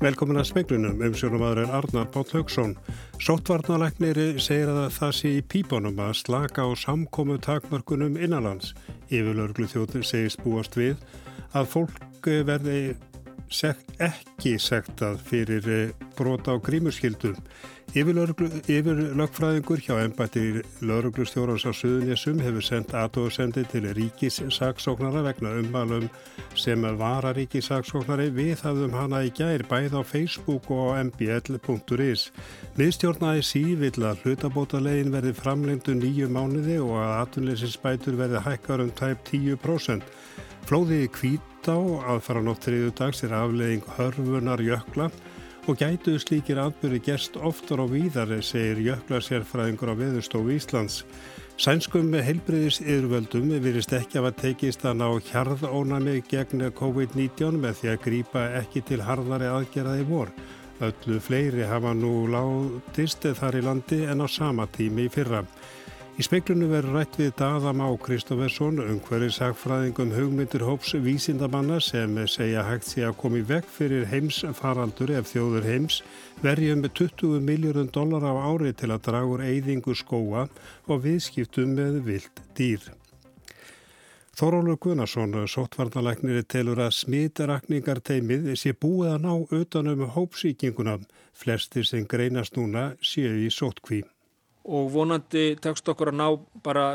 Velkomin að smeglunum, umsjónum aður er Arnar Páll Haugsson. Sóttvarnalæknir segir að það sé í pípunum að slaka á samkomu takmörkunum innanlands. Yfirlörglu þjóttir segist búast við að fólk verði sekt, ekki sektað fyrir brota á grímurskildum. Yfir lögfræðingur hjá ennbættir lauruglustjórans á Suðunésum hefur sendt aðtóðsendi til ríkissaksóknara vegna umvalum sem vara ríkissaksóknari við hafðum hana í gær bæð á Facebook og mbl.is. Miðstjórnaði sívill að hlutabótalegin verði framlengtu nýju mánuði og að atvinnleysinsbætur verði hækkar um tæp 10%. Flóðiði kvítá að fara nótt þriðu dags er aflegging hörfunar jökla og gætu slíkir atbyrði gerst oftar og víðar, segir jöklasérfræðingur á Veðurstofu Íslands. Sænskum heilbriðis yfirvöldum virist ekki að tekist að ná hjarðónami gegn COVID-19 með því að grýpa ekki til harðari aðgerðaði vor. Öllu fleiri hafa nú látist þar í landi en á sama tími í fyrra. Í speiklunum verður rætt við Daðam á Kristófersson, umhverjir sagfræðingum hugmyndir hóps vísindamanna sem segja hægt sé að komi vekk fyrir heims faraldur ef þjóður heims verjum með 20 miljóðun dólar á ári til að dragur eyðingu skóa og viðskiptum með vild dýr. Þórólur Gunnarsson, sóttvarnalæknir, telur að smitarakningar teimið sé búið að ná utanum hópsíkinguna. Flestir sem greinast núna séu í sóttkví og vonandi tekst okkur að ná bara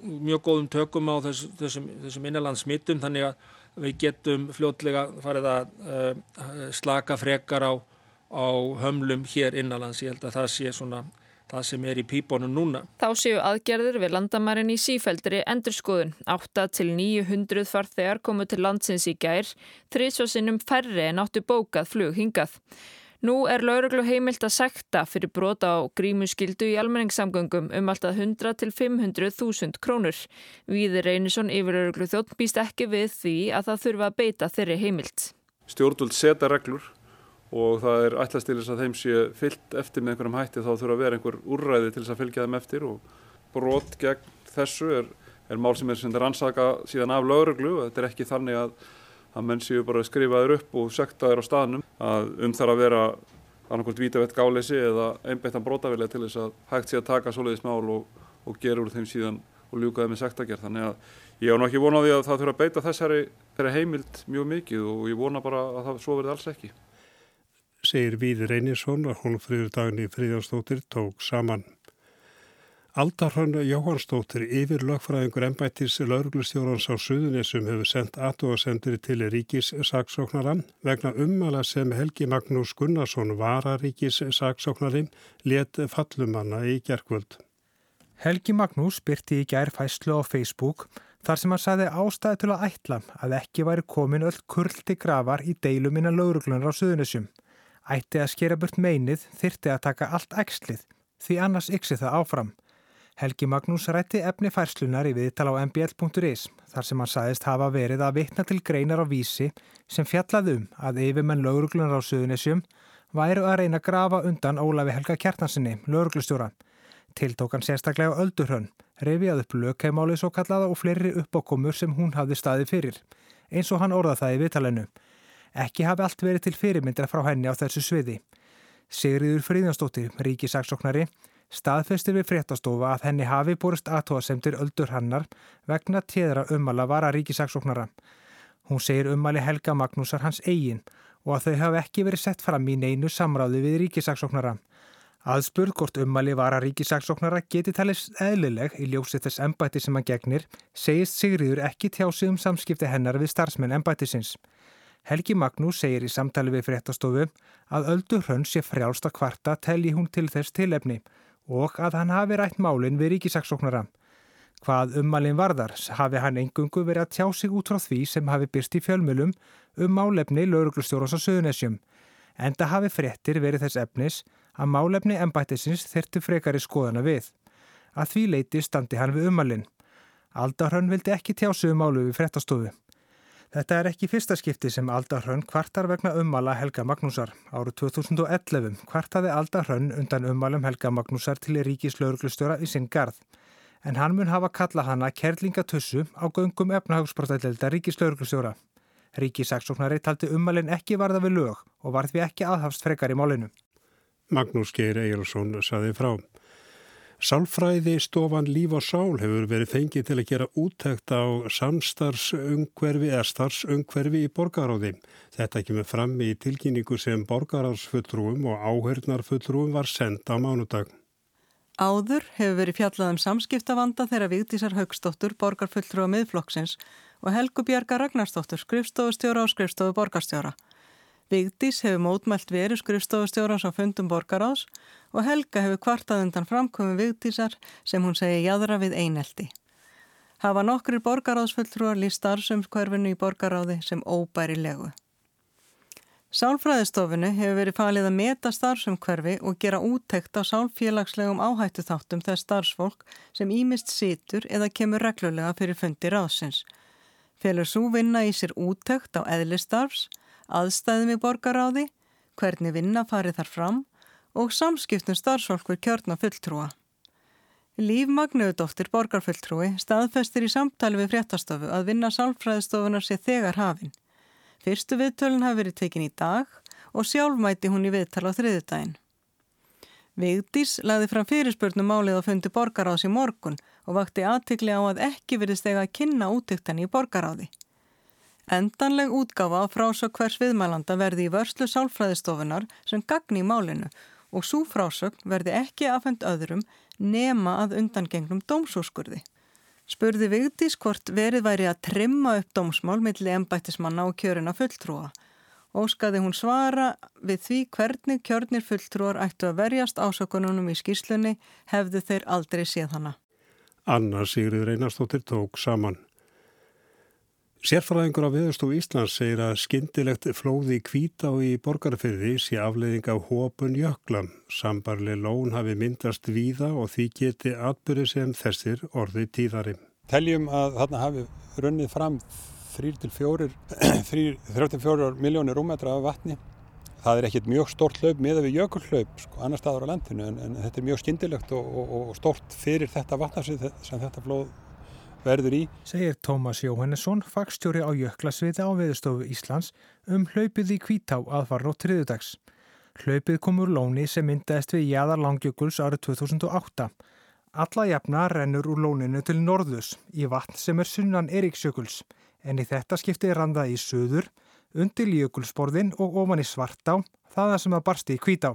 mjög góðum tökum á þess, þessum, þessum innanlands smittum þannig að við getum fljótlega farið að uh, slaka frekar á, á hömlum hér innanlands. Ég held að það sé svona það sem er í pípunum núna. Þá séu aðgerðir við landamærin í sífældri endurskoðun. 8 til 900 farþegar komu til landsins í gær, þrísvarsinnum færri en áttu bókað flug hingað. Nú er lauruglu heimilt að sekta fyrir brota á grímuskildu í almenningssamgöngum um alltaf 100 til 500.000 krónur. Víðir Reynisson yfir lauruglu þjótt býst ekki við því að það þurfa að beita þeirri heimilt. Stjórnvöld setja reglur og það er ætlast til þess að þeim sé fyllt eftir með einhverjum hætti þá þurfa að vera einhver úrræði til þess að fylgja þeim eftir og brot gegn þessu er, er mál sem er rannsaka síðan af lauruglu og þetta er ekki þannig að að menn séu bara skrifaður upp og sektaður á staðnum að um þar að vera annarkvæmt vítavett gáleysi eða einbeittan brótavilja til þess að hægt sé að taka svoleiðis mál og, og gera úr þeim síðan og ljúka þeim með sektagerð. Þannig að ég á náttúrulega ekki vonað því að það þurfa að beita þessari heimild mjög mikið og ég vona bara að það svo verði alls ekki. Segir Víður Einarsson að hún friður dagni Fríðarstóttir tók saman. Aldarhrann Jóhannsdóttir yfir lögfræðingur ennbættis lauruglustjórans á Suðunessum hefur sendt aðtóasendir til ríkis saksóknaran vegna ummala sem Helgi Magnús Gunnarsson vararíkis saksóknarin let fallumanna í gerkvöld. Helgi Magnús byrti í gær fæslu á Facebook þar sem hann sagði ástæði til að ætla að ekki væri komin öll kurlti gravar í deilum innan lauruglunar á Suðunessum. Ætti að skera burt meinið þyrti að taka allt ekslið því annars yksi það áfram. Helgi Magnús rætti efni færslunar í viðtal á mbl.is þar sem hann sagðist hafa verið að vitna til greinar á vísi sem fjallaði um að yfirmenn lauruglunar á Suðunessjum væru að reyna að grafa undan Ólafi Helga Kjartansinni, lauruglustjóra. Tiltók hann sérstaklega á Öldurhönn, reyfið upp lögheimáli svo kallaða og fleiri uppákomur sem hún hafði staði fyrir, eins og hann orða það í viðtalenu. Ekki hafi allt verið til fyrirmyndra frá henni á þessu sviði. Sigriður Fríðansdóttir, ríkisaksóknari, staðfestir við fréttastofa að henni hafi borist aðtóasemtir öldur hannar vegna téðra umala vara ríkisaksóknara. Hún segir umali Helga Magnúsar hans eigin og að þau hafi ekki verið sett fram í neinu samráði við ríkisaksóknara. Aðspurð hvort umali vara ríkisaksóknara geti talist eðlileg í ljósið þess embætti sem hann gegnir, segist Sigriður ekki tjásið um samskipti hennar við starfsmenn embættisins. Helgi Magnús segir í samtali við fréttastofu að öldu hrönn sé frjálsta kvarta telji hún til þess tilefni og að hann hafi rætt málinn við ríkisaksóknara. Hvað ummalinn varðar hafi hann engungu verið að tjá sig út frá því sem hafi byrst í fjölmjölum um málefni lauruglustjórnars á Suðunessjum. Enda hafi fréttir verið þess efnis að málefni embættisins þyrti frekari skoðana við. Að því leiti standi hann við ummalinn. Aldarhönn vildi ekki tjá sig um málu við fréttastofu. Þetta er ekki fyrsta skipti sem Alda Hrönn kvartar vegna ummala Helga Magnúsar. Áru 2011 kvartaði Alda Hrönn undan ummalum Helga Magnúsar til ríkislauruglustjóra í sinn garð. En hann mun hafa kalla hana kerlingatussu á göngum efnahagsbrotaðelda ríkislauruglustjóra. Ríkisaksóknari taldi ummalinn ekki varða við lög og var því ekki aðhafst frekar í málinu. Magnús Geir Egilsson saði frá. Sálfræði stofan Líf og Sál hefur verið fengið til að gera úttækt á samstarfsungverfi eða starfsungverfi í borgaráði. Þetta kemur fram í tilkynningu sem borgaráðsfulltrúum og áhörnarfulltrúum var senda á mánudag. Áður hefur verið fjallað um samskiptavanda þegar Vigdísar Haugstóttur borgarfulltrúa miðflokksins og Helgu Bjarga Ragnarstóttur skrifstofustjóra og skrifstofu borgarstjóra. Vigdís hefur mótmælt verið skrifstofustjóran sem fundum borgarás og Helga hefur kvartað undan framkomi Vigdísar sem hún segi jæðra við einelti. Hafa nokkri borgaráðsfulltrúar líst starfsumskverfinu í borgaráði sem óbæri legu. Sálfræðistofunni hefur verið falið að meta starfsumkverfi og gera úttekt á sálfélagslegum áhættu þáttum þess starfsfólk sem ímist situr eða kemur reglulega fyrir fundi ráðsins. Felur svo vinna í sér úttekt á eðlistarfs aðstæðum í borgaráði, hvernig vinna farið þar fram og samskiptum starfsfólk við kjörna fulltrúa. Líf Magnuðdóttir borgarfulltrúi staðfestir í samtali við fréttastofu að vinna sálfræðistofunar sé þegar hafinn. Fyrstu viðtölun hafi verið tekin í dag og sjálfmæti hún í viðtal á þriðudaginn. Vigdís lagði fram fyrirspurnum málið á fundi borgaráðs í morgun og vakti aðtikli á að ekki verið stega að kynna úttöktan í borgaráði. Endanleg útgáfa frá svo hvers viðmælanda verði í vörslu sálfræðistofunar sem gagni í málinu og svo frásögn verði ekki afhend öðrum nema að undangengnum dómsúskurði. Spurði Vigdís hvort verið væri að trimma upp dómsmál millir ennbættismanna og kjörina fulltrúa. Óskaði hún svara við því hvernig kjörnir fulltrúar ættu að verjast ásökununum í skýrslunni hefðu þeir aldrei séð hana. Anna Sigrid Reynarstóttir tók saman. Sérfræðingur á viðstofu Íslands segir að skyndilegt flóði kvít á í borgarfyrði sé afleiðing af hópun jökla. Sambarli lón hafi myndast víða og því geti atbyrði sem þessir orði tíðari. Teljum að þarna hafi runnið fram 3-4 miljónir rúmetra af vatni. Það er ekkit mjög stort hlaup með við jökulhlaup sko, annar staður á landinu en, en þetta er mjög skyndilegt og, og, og stort fyrir þetta vatnarsið sem þetta flóð verður í. Segir Tómas Jóhannesson, fagstjóri á Jöklasviði á Veðustofu Íslands um hlaupið í Kvítá aðfarn og triðudags. Hlaupið kom úr lóni sem myndaðist við Jæðar Langjökuls árið 2008. Alla jafna rennur úr lóninu til norðus í vatn sem er sunnan Eriksjökuls en í þetta skipti randa í söður, undir Jökulsborðin og ofan í Svartá, það sem að barsti í Kvítá.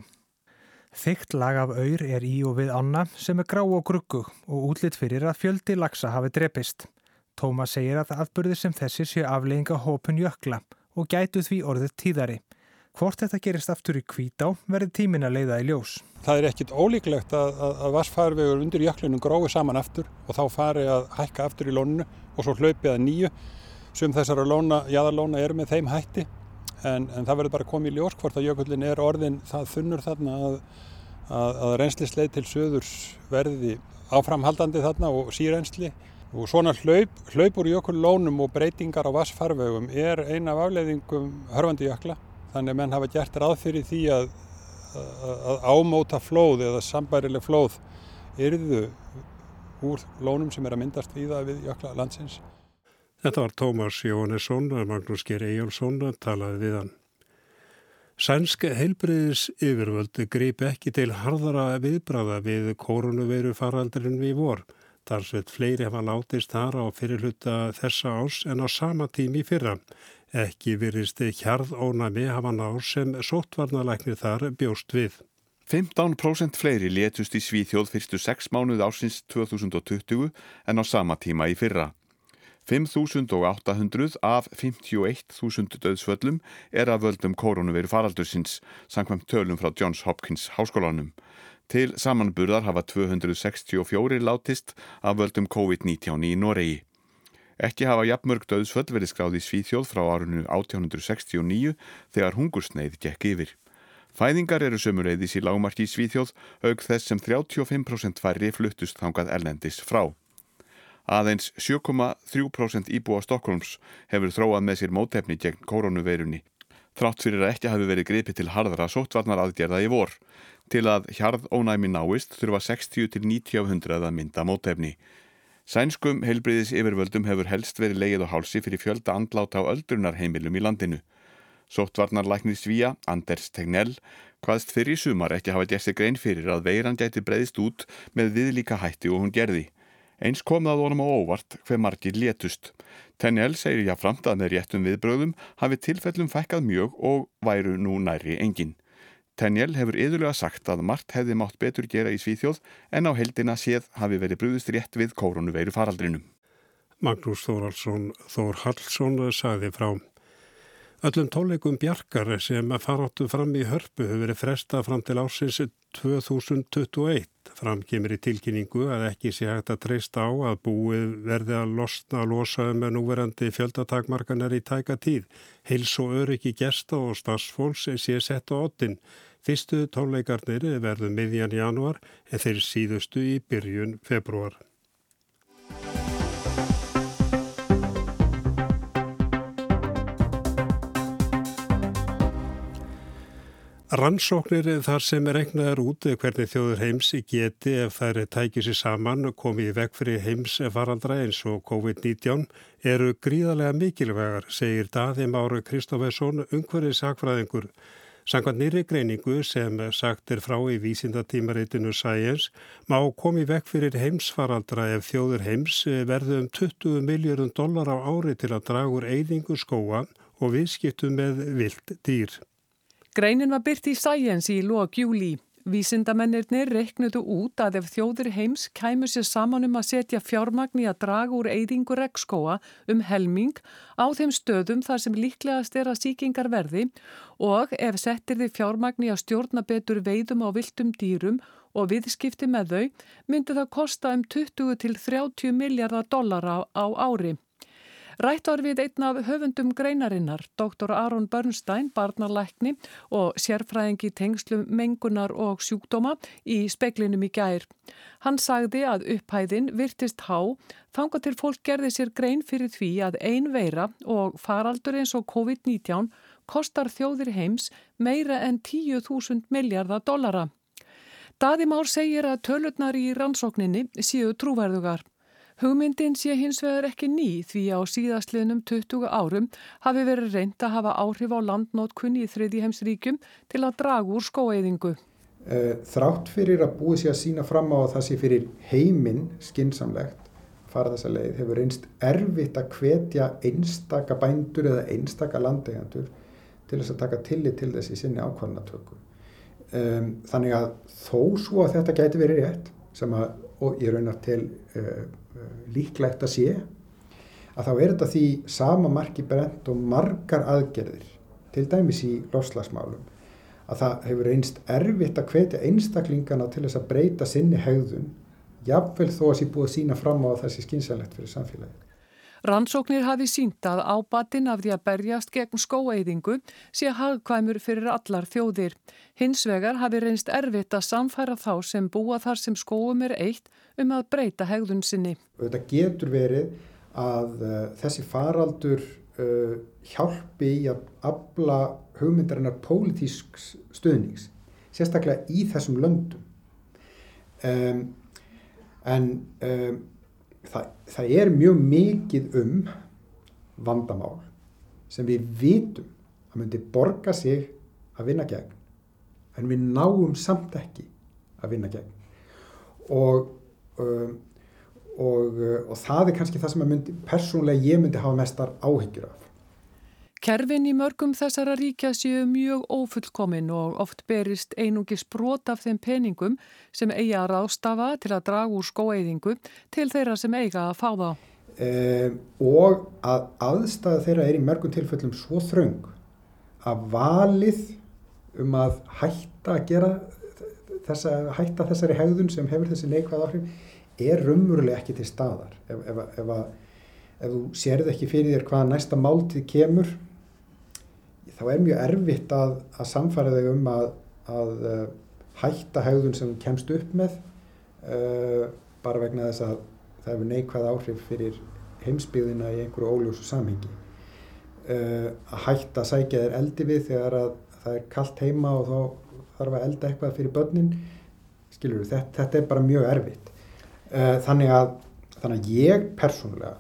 Þygt lag af auður er í og við anna sem er grá og gruggug og útlitt fyrir að fjöldi lagsa hafi drepist. Tómas segir að aðbörði sem þessi sé aflegginga hópun jökla og gætu því orðið tíðari. Hvort þetta gerist aftur í kvítá verður tímin að leiða í ljós. Það er ekkit ólíklegt að, að, að vassfærvegur undir jöklunum grói saman aftur og þá fari að hækka aftur í lónunu og svo hlaupið að nýju sem þessara lóna, jáðarlóna eru með þeim hætti en, en það verður bara komið í ljós hvort að jökullin er orðin það þunnur þarna að, að, að reynslisleið til söðurs verði áframhaldandi þarna og sírensli og svona hlaup, hlaup úr jökullónum og breytingar á vassfarvegum er eina af afleiðingum hörfandi jökla þannig að menn hafa gert ráð fyrir því að, að ámóta flóð eða sambærileg flóð yrðu úr lónum sem er að myndast víða við jökla landsins. Þetta var Tómas Jónesson og Magnús Ger Ejjálsson að talaði við hann. Sænsk heilbriðis yfirvöldu greipi ekki til harðara viðbraða við koronaveiru faraldurinn við vor. Þar sveit fleiri hafa látist þar á fyrirluta þessa ás en á sama tími fyrra. Ekki virðist hjarð ónami hafa náð sem sóttvarnalæknir þar bjóst við. 15% fleiri létust í Svíþjóð fyrstu 6 mánuð ásins 2020 en á sama tíma í fyrra. 5.800 af 51.000 döðsvöllum er af völdum koronaviru faraldursins, sangkvæmt tölum frá Johns Hopkins háskólanum. Til samanburðar hafa 264 látist af völdum COVID-19 í Noregi. Ekki hafa jafnmörg döðsvöll verið skráð í Svíþjóð frá árunnu 1869 þegar hungursneið gekk yfir. Fæðingar eru sömureiðis í lágmarki í Svíþjóð auk þess sem 35% færri fluttust þangað erlendis frá. Aðeins 7,3% íbúa Stokkólms hefur þróað með sér mótefni gegn koronaveirunni. Trátt fyrir að ekki hafi verið gripið til harðra sóttvarnar aðgerða í vor. Til að hjarð ónæmi náist þurfa 60-90 að mynda mótefni. Sænskum heilbriðis yfirvöldum hefur helst verið leið og hálsi fyrir fjölda andláta á öldrunarheimilum í landinu. Sóttvarnarlæknir Svíja, Anders Tegnell, hvaðst fyrir í sumar ekki hafa gert sig grein fyrir að veiran gæti breyðist út með viðlíka hætti og hún gerði. Eins kom það vonum á óvart hver margir létust. Tegnell segir jáframt að með réttum viðbröðum hafi tilfellum fækkað mjög og væru nú næri engin. Tenjel hefur yðurlega sagt að margt hefði mátt betur gera í Svíþjóð en á heldina séð hafi verið brúðist rétt við koronaveiru faraldrinum. Magnús Þóraldsson Þór Hallsson sagði frá. Öllum tóleikum bjarkar sem faráttu fram í hörpu hefur verið fresta fram til ásins 2021. Fram kemur í tilkynningu að ekki sé hægt að treysta á að búið verði að losna að losa með núverandi fjöldatakmarkanar í tæka tíð. Hils og öryggi gesta og stafsfólks sé sett á ottin. Fyrstu tónleikarnir verður miðjan januar en þeir síðustu í byrjun februar. Rannsóknir þar sem er regnaður út hvernig þjóður heims geti ef þær tækir sér saman komið í veg fyrir heims faraldra eins og COVID-19 eru gríðarlega mikilvægar, segir Daði Máru Kristófesson, ungverðið sakfræðingur. Sankvæmt nýri greiningu sem sagt er frá í vísindatímaritinu Science má komi vekk fyrir heimsfaraldra ef þjóður heims verðu um 20 miljardum dólar á ári til að draga úr eyðingu skóa og viðskiptu með vilt dýr. Greinin var byrt í Science í lók júli. Vísindamennirnir reiknudu út að ef þjóður heims kæmu sér saman um að setja fjármagni að draga úr eyðingu regnskóa um helming á þeim stöðum þar sem líklegast er að síkingar verði og ef settir þið fjármagni að stjórna betur veiðum á viltum dýrum og viðskipti með þau myndi það kosta um 20 til 30 miljardar dollara á ári. Rætt var við einn af höfundum greinarinnar, Dr. Aron Bernstein, barnarlækni og sérfræðingi tengslum mengunar og sjúkdóma í speklinum í gær. Hann sagði að upphæðin virtist há, þanga til fólk gerði sér grein fyrir því að ein veira og faraldur eins og COVID-19 kostar þjóðir heims meira en 10.000 miljardar dollara. Daði Már segir að tölurnar í rannsókninni séu trúverðugar. Hugmyndin sé hins vegar ekki ný því á síðastliðnum 20 árum hafi verið reynd að hafa áhrif á landnótkunni í þriði heimsríkjum til að dragu úr skóeðingu. Eh, þrátt fyrir að búið sér að sína fram á að það sé fyrir heiminn skinsamlegt fara þessa leið hefur einst erfitt að hvetja einstaka bændur eða einstaka landegjandur til þess að taka tillit til þessi sinni ákvarnatöku. Um, þannig að þó svo að þetta gæti verið rétt sem að, og ég raunar til uh, líklegt að sé að þá er þetta því sama marki brent og margar aðgerðir til dæmis í lofslagsmálum að það hefur einst erfitt að hvetja einstaklingana til þess að breyta sinni haugðun jafnvel þó að sé búið að sína fram á þessi skynsalegt fyrir samfélagið. Rannsóknir hafi sínt að ábatinn af því að berjast gegn skóæðingu sé hagkvæmur fyrir allar þjóðir. Hins vegar hafi reynst erfitt að samfæra þá sem búa þar sem skóum er eitt um að breyta hegðun sinni. Þetta getur verið að uh, þessi faraldur uh, hjálpi í að abla hugmyndarinnar pólitísk stöðnings, sérstaklega í þessum löndum. Um, en um, það, það er mjög mikið um vandamál sem við vitum að myndi borga sig að vinna gegn en við náum samt ekki að vinna gegn. Og, um, og, og það er kannski það sem myndi, persónlega ég myndi hafa mestar áhyggjur af Kerfin í mörgum þessara ríkja séu mjög ófullkomin og oft berist einungi sprót af þeim peningum sem eiga að rástafa til að draga úr skóeiðingu til þeirra sem eiga að fá þá. Um, og að aðstæða þeirra er í mörgum tilfellum svo þröng að valið um að hætta að gera þessa, hætta þessari hegðun sem hefur þessi neikvæð áhrif er rumurlega ekki til staðar. Ef, ef, ef, ef þú sérð ekki fyrir þér hvaða næsta máltið kemur þá er mjög erfitt að, að samfæra þig um að, að uh, hætta haugðun sem kemst upp með uh, bara vegna þess að það hefur neikvæð áhrif fyrir heimsbyðina í einhverju óljósu samhengi. Uh, að hætta að sækja þér eldi við þegar að það er kallt heima og þá þarf að elda eitthvað fyrir börnin, skilur þú, þetta, þetta er bara mjög erfitt. Uh, þannig að þannig að ég persónulega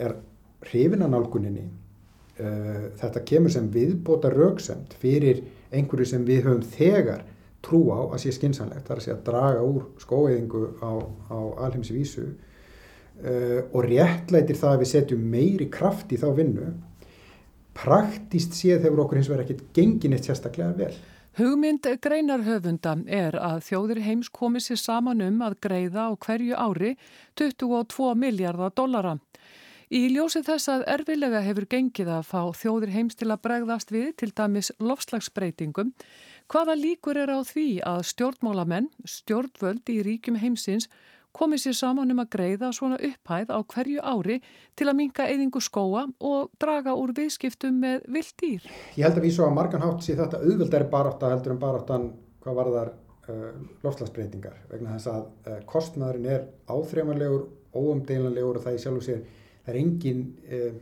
er hrifin að nálguninni uh, þetta kemur sem viðbóta rauksemt fyrir einhverju sem við höfum þegar trú á að sé skinsanlegt, það er að sé að draga úr skóiðingu á, á alheimsi vísu uh, og réttlætir það að við setjum meiri kraft í þá vinnu praktist séð hefur okkur hins vegar ekkert gengin eitt sérstaklega vel. Hugmynd greinarhöfunda er að þjóðir heims komið sér saman um að greiða á hverju ári 22 miljardar dollara. Í ljósið þess að erfilega hefur gengið að fá þjóðir heims til að bregðast við til dæmis lofslagsbreytingum, hvaða líkur er á því að stjórnmálamenn, stjórnvöld í ríkjum heimsins komið sér saman um að greiða svona upphæð á hverju ári til að minka eyðingu skóa og draga úr viðskiptum með vilddýr. Ég held að við svo að margan hátt sé þetta auðvöldari barátta heldur en baráttan hvað var þar uh, loftslagsbreytingar vegna þess að uh, kostnæðurinn er áþreifanlegur, óumdeilanlegur og það í sjálf og sér, það er engin, uh,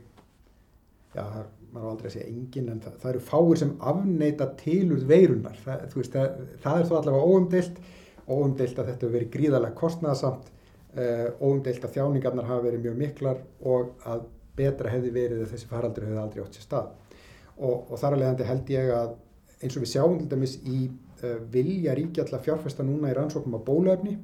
já, maður var aldrei að segja engin en það, það eru fáir sem afneita tilurð veirunar, það, veist, það, það er þó allavega óumdeilt óumdeilt að þetta hefur verið gríðarlega kostnæðasamt, uh, óumdeilt að þjáningarnar hafa verið mjög miklar og að betra hefði verið að þessi faraldur hefði aldrei átt sér stað. Og, og þar að leiðandi held ég að eins og við sjáum til dæmis í uh, vilja ríkja alltaf fjárfesta núna í rannsóknum á bólöfni,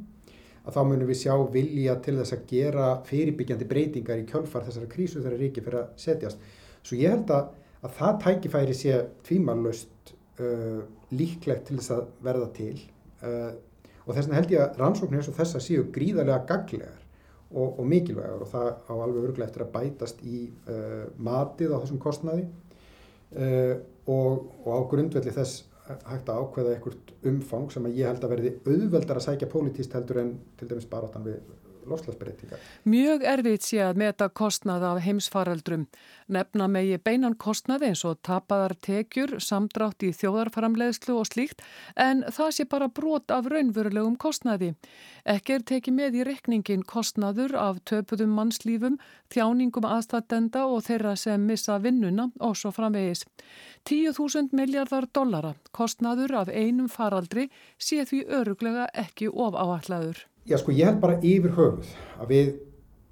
að þá munum við sjá vilja til þess að gera fyrirbyggjandi breytingar í kjölfar þessara krísu þegar ríki fyrir að setjast. Svo ég held að, að það tækifæri sé tvímanlaust uh, líklegt til þess að verða til og þess vegna held ég að rannsóknir eins og þessa séu gríðarlega gaglegar og, og mikilvægar og það á alveg örglega eftir að bætast í uh, matið á þessum kostnaði uh, og, og á grundvelli þess hægt að ákveða einhvert umfang sem að ég held að verði auðveldar að sækja pólitíst heldur en til dæmis barátan við lofslagsbreytingar. Mjög erfitt sé að meta kostnað af heimsfaraldrum. Nefna megi beinan kostnað eins og tapaðar tekjur, samdrátt í þjóðarframleðslu og slíkt en það sé bara brot af raunverulegum kostnaði. Ekki er tekið með í rekningin kostnaður af töpuðum mannslífum, þjáningum aðstættenda og þeirra sem missa vinnuna og svo framvegis. 10.000 miljardar dollara kostnaður af einum faraldri sé því öruglega ekki of áallaður. Já sko ég held bara yfir höfuð að við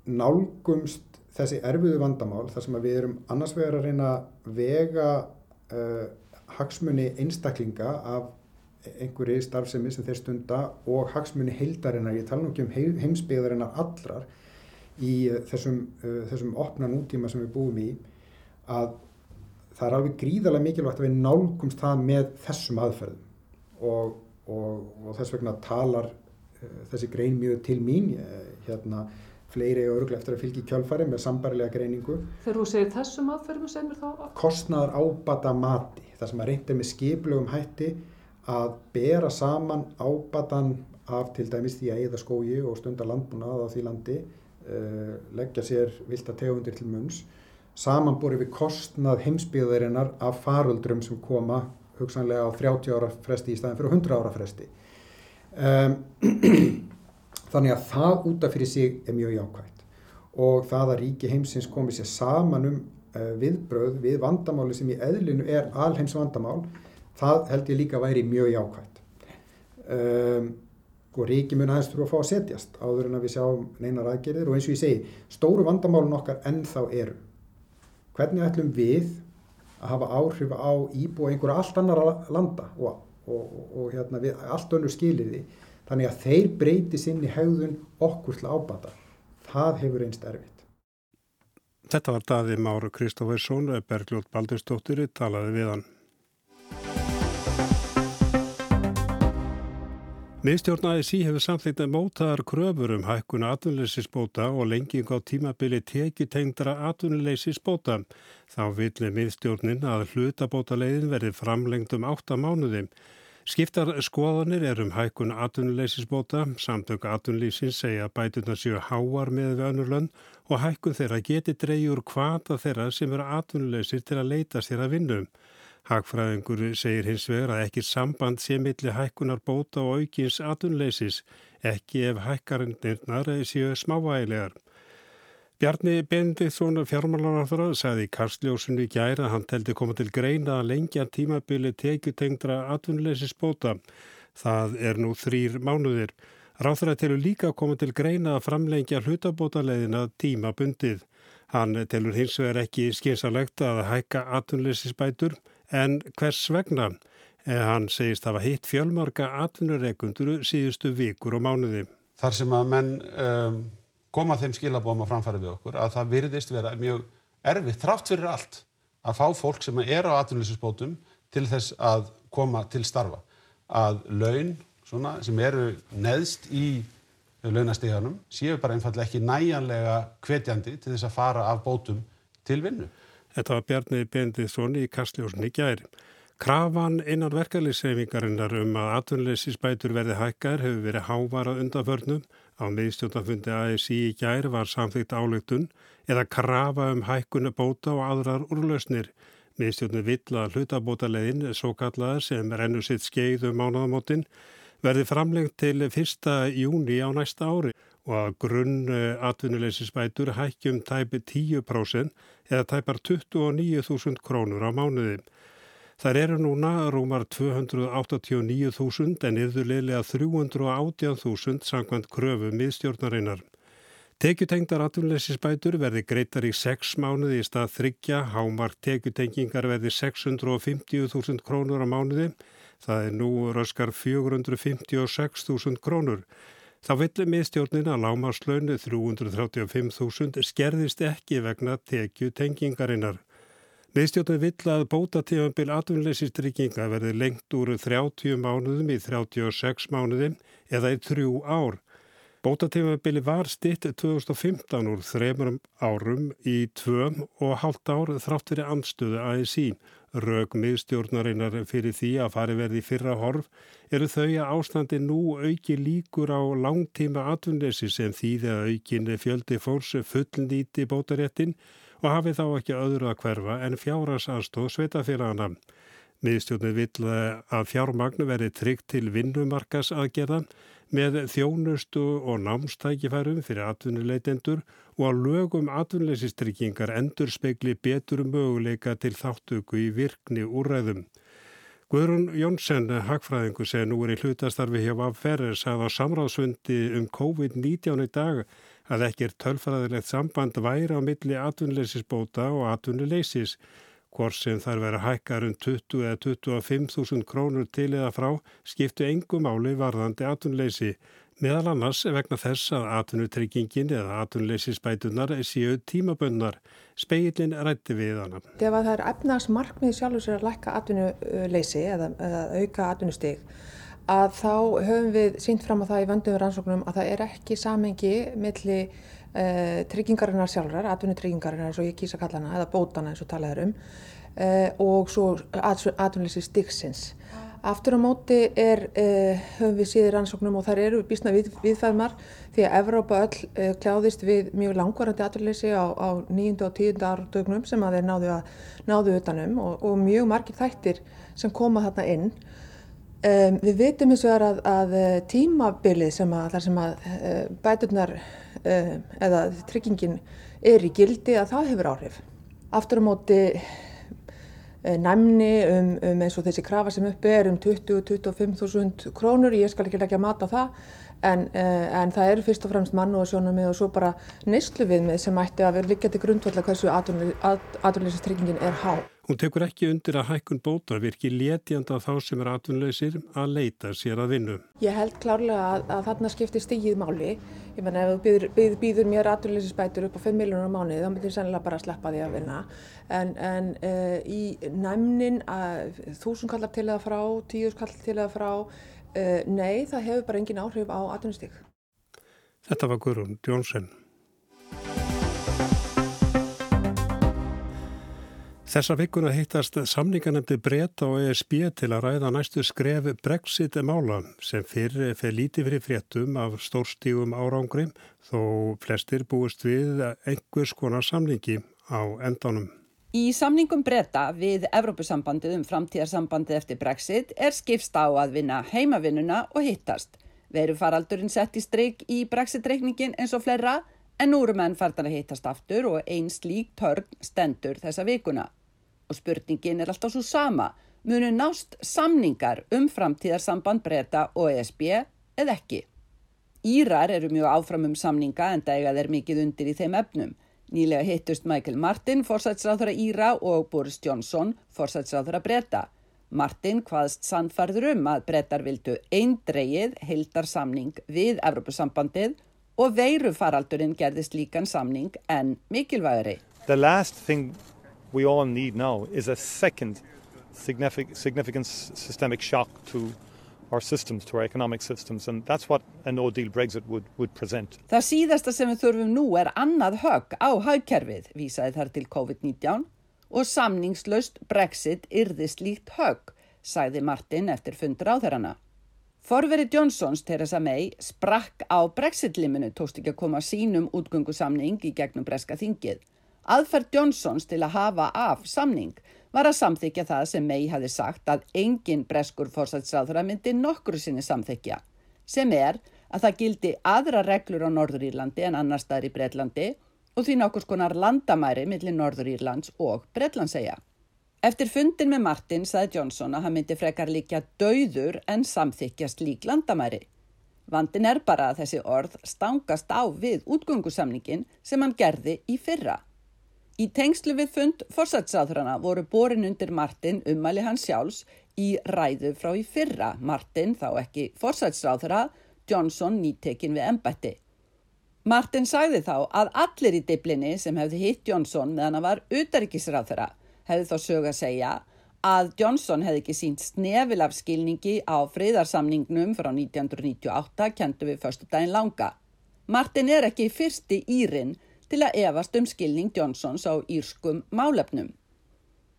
nálgumst þessi erfiðu vandamál þar sem við erum annars vegar að reyna að vega uh, hagsmunni einstaklinga af einhverju starfsemi sem þeir stunda og hagsmunni heildarinnar, ég tala nú ekki um heimsbyggðarinnar allrar í uh, þessum, uh, þessum opna nútíma sem við búum í að það er alveg gríðarlega mikilvægt að við nálgumst það með þessum aðferðum og, og, og þess vegna talar þessi grein mjög til mín hérna fleiri og öruglega eftir að fylgja í kjálfari með sambarilega greiningu. Þegar þú segir þessum aðferðum sem er þá? Kostnaðar ábata mati, það sem að reynda með skiplugum hætti að bera saman ábatan af til dæmis því að eða skógi og stundar landbúnað á því landi, uh, leggja sér vilda tegundir til munns, samanbúri við kostnað heimsbyggðarinnar af faröldrum sem koma hugsanlega á 30 ára fresti í staðin fyrir 100 ára fresti. Um, þannig að það útaf fyrir sig er mjög jákvægt og það að ríki heimsins komið sér saman um uh, viðbröð við vandamáli sem í eðlinu er alheims vandamál, það held ég líka væri mjög jákvægt. Um, og ríki mun aðeins þurfa að fá að setjast áður en að við sjáum neinar aðgerðir og eins og ég segi, stóru vandamálun okkar ennþá eru. Hvernig ætlum við að hafa áhrif á íbúa einhverja allt annar landa og og, og hérna, við, allt önnur skilir því þannig að þeir breyti sinni hegðun okkur til ábata. Það hefur einst erfitt. Þetta var Daði Máru Kristófersson Bergljótt Baldurstóttir talaði við hann Miðstjórnaði sí hefur samþýtt að mótaðar kröfur um hækkuna atvinnuleysisbóta og lenging á tímabili tekitengdra atvinnuleysisbóta. Þá villi miðstjórnin að hlutabóta leiðin verði framlengt um 8 mánuði. Skiptar skoðanir er um hækkun atvinnuleysisbóta, samtök atvinnulísins segja bætuna séu háar með við önnurlönn og hækkun þeirra geti dreyjur kvata þeirra sem eru atvinnuleysir til að leita sér að vinnum. Hagfræðingur segir hins vegar að ekki samband sé milli hækkunar bóta og aukins atunleisis, ekki ef hækkarindirnar séu smávægilegar. Bjarni Bendiktsson fjármálanáþra sagði Karsljósunni gæra að hann teldi koma til greina að lengja tímabili tekjutengdra atunleisis bóta. Það er nú þrýr mánuðir. Ráþræð telur líka koma til greina að framlengja hlutabótaleiðina tímabundið. Hann telur hins vegar ekki skynsalegt að hækka atvinnleysisbætur en hvers vegna? En hann segist að hafa hitt fjölmarka atvinnureikundur síðustu vikur og mánuði. Þar sem að menn um, koma þeim skilabóðum að framfæra við okkur að það virðist vera mjög erfitt þrátt fyrir allt að fá fólk sem er á atvinnleysisbótum til þess að koma til starfa. Að laun svona, sem eru neðst í launastíðanum séu bara einfallega ekki næjanlega hvetjandi til þess að fara af bótum til vinnu. Þetta var Bjarni Bendisson í Kastljósni gæri. Krafan innan verkefliðsreifingarinnar um að atvinnleysisbætur verði hækkar hefur verið hávarað undanförnum. Á meðstjórnafundi ASI í gæri var samþýtt álöktun eða krafa um hækkunu bóta og aðrar úrlausnir. Meðstjórnu vill að hlutabótalegin, svo kallaðar sem rennur sitt skeið um mánaðamótin, verði framlengt til 1. júni á næsta ári og að grunn atvinnuleysisbætur hækkjum tæpi 10% eða tæpar 29.000 krónur á mánuði. Þar eru núna rúmar 289.000 en yfirleilega 318.000 sangkvæmt kröfu miðstjórnarinnar. Tekjutengdar atvinnuleysisbætur verði greitar í 6 mánuði í stað þryggja, hámark tekjutengingar verði 650.000 krónur á mánuði Það er nú röskar 456.000 krónur. Þá villi miðstjórnin að lámaslaunu 335.000 skerðist ekki vegna tekju tengingarinnar. Miðstjórnin vill að bótatífambil atvinnleysistrygginga verði lengt úr 30 mánuðum í 36 mánuðum eða í þrjú ár. Bótatífambili var stitt 2015 úr þremur árum í tvö og hálft ár þrátt fyrir anstöðu ASI. Rög miðstjórnarinnar fyrir því að fari verði fyrra horf eru þau að ástandi nú auki líkur á langtíma atvinnleysi sem þýði að aukin fjöldi fólks fullnýti bótaréttin og hafi þá ekki öðru að hverfa en fjáras aðstóð sveitafélagana. Miðstjórnir vill að fjármagnu verði tryggt til vinnumarkas aðgerðan með þjónustu og námstækifærum fyrir atvinnuleitendur og að lögum atvinnuleysistryggingar endur spekli betur möguleika til þáttöku í virkni úrræðum. Guðrún Jónsson, hagfræðingu sem nú er í hlutastarfi hjá Vafferðar, sagði á samráðsfundi um COVID-19 í dag að ekki er tölfræðilegt samband væri á milli atvinnuleysisbóta og atvinnuleysis Hvort sem þar vera hækkar um 20 eða 25.000 krónur til eða frá skiptu engum áli varðandi atvinnleysi, meðal annars vegna þess að atvinnutryggingin eða atvinnleysisbætunar séu tímabönnar. Speilin rætti við hana. Ef það er efnagsmarkmið sjálfur sér að lækka atvinnuleysi eða, eða auka atvinnustig, að þá höfum við sínt fram á það í vöndum rannsóknum að það er ekki samengi milli uh, tryggingarinnar sjálfrar, atvinnutryggingarinnar eins og ég kýsa kalla hana, eða bótana eins og talaður um uh, og svo atvinnleysi styggsins. Aftur á móti er, uh, höfum við síðir rannsóknum og þar eru við bísna við, viðfæðmar því að Evrópa öll kljáðist við mjög langvarandi atvinnleysi á, á nýjundu og tíundu ártögnum sem að þeir náðu, að, náðu utanum og, og mjög margir þættir sem koma þarna inn Um, við veitum eins og að, að tímabilið sem að sem að uh, bæturnar uh, eða tryggingin er í gildi að það hefur áhrif. Aftur á móti uh, næmni um, um eins og þessi krafa sem uppi er um 20-25.000 krónur, ég skal ekki leggja mat á það, en, en það eru fyrst og fremst mann og sjónum og svo bara neyslu við með sem ætti að vera líka til grundvölda hversu atvinnlýsistryggingin er há. Hún tekur ekki undir að hækkun bóta virki létjanda þá sem er atvinnlausir að leita sér að vinnu. Ég held klárlega að, að þarna skiptir stígið máli. Ég menna ef þú býður, býður, býður mér atvinnlausisbætur upp á 5 miljónur á mánuði þá myndir ég sennilega bara að sleppa því að vinna. En, en uh, í næmnin að þúsund kallar til eða frá, tíus kallar til eða frá, uh, nei það hefur bara engin áhrif á atvinnustík. Þetta var Guðrún Jónsson. Þessa vikuna hittast samningarnemdi breyta og ESB til að ræða næstu skref Brexit mála sem fyrir fyrir lítið fyrir fréttum af stórstígum árangri þó flestir búist við einhvers konar samningi á endanum. Í samningum breyta við Evrópusambandið um framtíðarsambandið eftir Brexit er skipst á að vinna heimavinnuna og hittast. Veru faraldurinn sett í streik í Brexit-reikningin eins og fleira en nú eru menn fartan að hittast aftur og einn slík törn stendur þessa vikuna. Og spurningin er alltaf svo sama, munu nást samningar um framtíðarsamband breyta og ESB eða ekki. Írar eru mjög áfram um samninga en dæga þeir mikið undir í þeim efnum. Nýlega hittust Michael Martin, forsætsráþara Íra og Boris Johnson, forsætsráþara Breta. Martin hvaðst sannfarður um að Bretar vildu eindreið heildar samning við Evropasambandið og veiru faraldurinn gerðist líkan samning en mikilvægri. The last thing we all need now is a second significant, significant systemic shock to our systems, to our economic systems and that's what a no deal Brexit would, would present. Það síðasta sem við þurfum nú er annað högg á haugkerfið, vísaði þar til COVID-19 og samningslaust Brexit yrði slíkt högg, sagði Martin eftir fundur á þeirrana. Forveri Johnsons, Theresa May, sprakk á Brexit-liminu, tókst ekki að koma sínum útgöngusamning í gegnum breska þingið. Aðferð Johnsons til að hafa af samning var að samþykja það sem May hafi sagt að engin breskur fórsætsráður að myndi nokkru sinni samþykja, sem er að það gildi aðra reglur á Norður Írlandi en annar staðar í Breitlandi og því nokkur skonar landamæri millir Norður Írlands og Breitlandsegja. Eftir fundin með Martin saði Johnson að hann myndi frekar líka dauður en samþykja slík landamæri. Vandin er bara að þessi orð stangast á við útgöngusamningin sem hann gerði í fyrra. Í tengslu við fund fórsætsáðurana voru borin undir Martin ummæli hans sjálfs í ræðu frá í fyrra. Martin, þá ekki fórsætsáðura, Johnson nýtekin við embætti. Martin sagði þá að allir í diblinni sem hefði hitt Johnson meðan hann var utaríkisráðura hefði þá sög að segja að Johnson hefði ekki sínt snefil af skilningi á friðarsamningnum frá 1998 kentu við förstu daginn langa. Martin er ekki fyrsti írin til að efast um skilning Johnsons á írskum málefnum.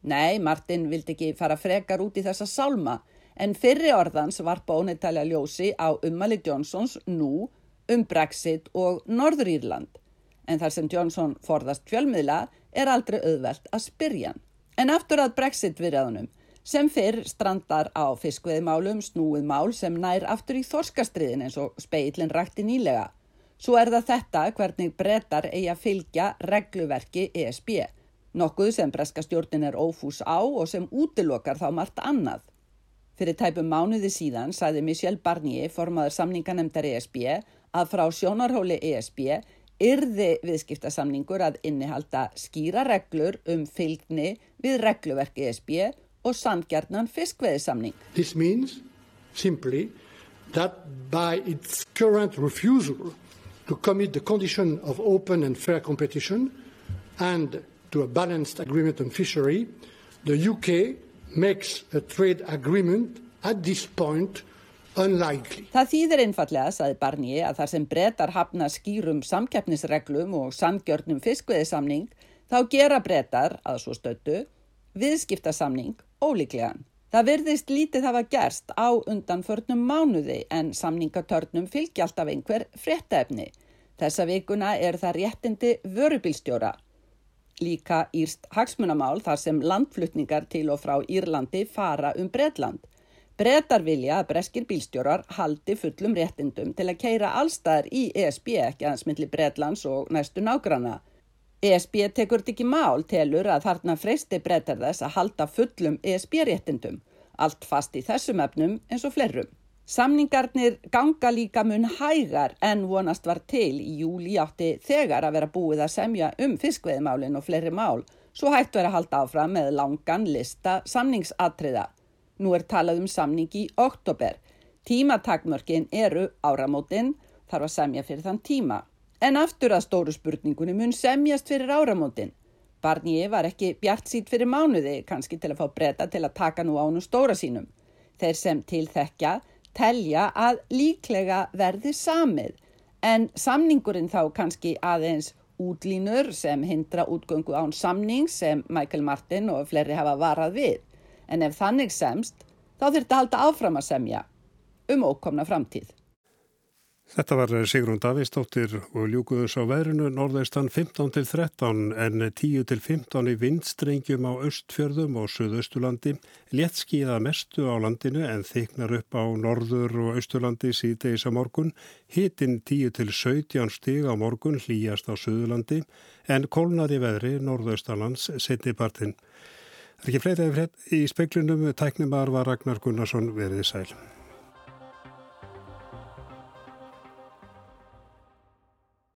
Nei, Martin vildi ekki fara frekar út í þessa sálma en fyrri orðans var bónitælja ljósi á ummali Johnsons nú um Brexit og Norður Írland. En þar sem Johnson forðast fjölmiðla er aldrei auðvelt að spyrja. En aftur að Brexit virðaðunum sem fyrr strandar á fiskveðmálum snúið mál sem nær aftur í þorskastriðin eins og speilin rækti nýlega. Svo er það þetta hvernig brettar eigi að fylgja regluverki ESB, nokkuð sem breska stjórnin er ófús á og sem útilokar þá margt annað. Fyrir tæpum mánuði síðan sæði Michel Barnier, formaður samninganemndar ESB, að frá sjónarhóli ESB yrði viðskiptasamningur að innihalda skýra reglur um fylgni við regluverki ESB og sangjarnan fiskveðisamning. This means simply that by its current refusal to commit the condition of open and fair competition and to a balanced agreement on fishery, the UK makes a trade agreement at this point unlikely. Það þýðir einfallega, saði Barnier, að þar sem brettar hafna skýrum samkeppnisreglum og samgjörnum fiskveðisamning, þá gera brettar, að svo stöttu, viðskiptasamning ólíklegan. Það verðist lítið hafa gerst á undanförnum mánuði en samningatörnum fylgja alltaf einhver fréttaefni. Þessa vikuna er það réttindi vörubilstjóra. Líka írst hagsmunamál þar sem landflutningar til og frá Írlandi fara um Breitland. Breitar vilja að breskir bílstjórar haldi fullum réttindum til að keira allstaðar í ESB ekki aðeins myndli Breitlands og næstu nágrana. ESB tekur þetta ekki mál telur að þarna freysti breytar þess að halda fullum ESB-réttindum, allt fast í þessum efnum eins og flerrum. Samningarnir ganga líka mun hægar en vonast var til í júli átti þegar að vera búið að semja um fiskveðmálin og fleiri mál, svo hægt verið að halda áfram með langan lista samningsatriða. Nú er talað um samning í oktober. Tímatakmörkin eru áramótin, þarf að semja fyrir þann tíma. En aftur að stóru spurningunni mun semjast fyrir áramótin. Barnier var ekki bjart sít fyrir mánuði, kannski til að fá breyta til að taka nú ánum stóra sínum. Þeir sem til þekkja telja að líklega verði samið, en samningurinn þá kannski aðeins útlínur sem hindra útgöngu án samning sem Michael Martin og fleiri hafa varað við. En ef þannig semst, þá þurfti að halda áfram að semja um ókomna framtíð. Þetta var Sigrun Davísdóttir og ljúkuðus á veðrinu norðaustan 15 til 13 en 10 til 15 í vindstrengjum á östfjörðum og suðaustulandi. Létt skíða mestu á landinu en þyknar upp á norður og austulandi síðdeis á morgun. Hitin 10 til 17 stig á morgun hlýjast á suðulandi en kólnar í veðri norðaustalands setnipartin. Það er ekki fleiri í speklinum, tæknumar var Ragnar Gunnarsson verið sæl.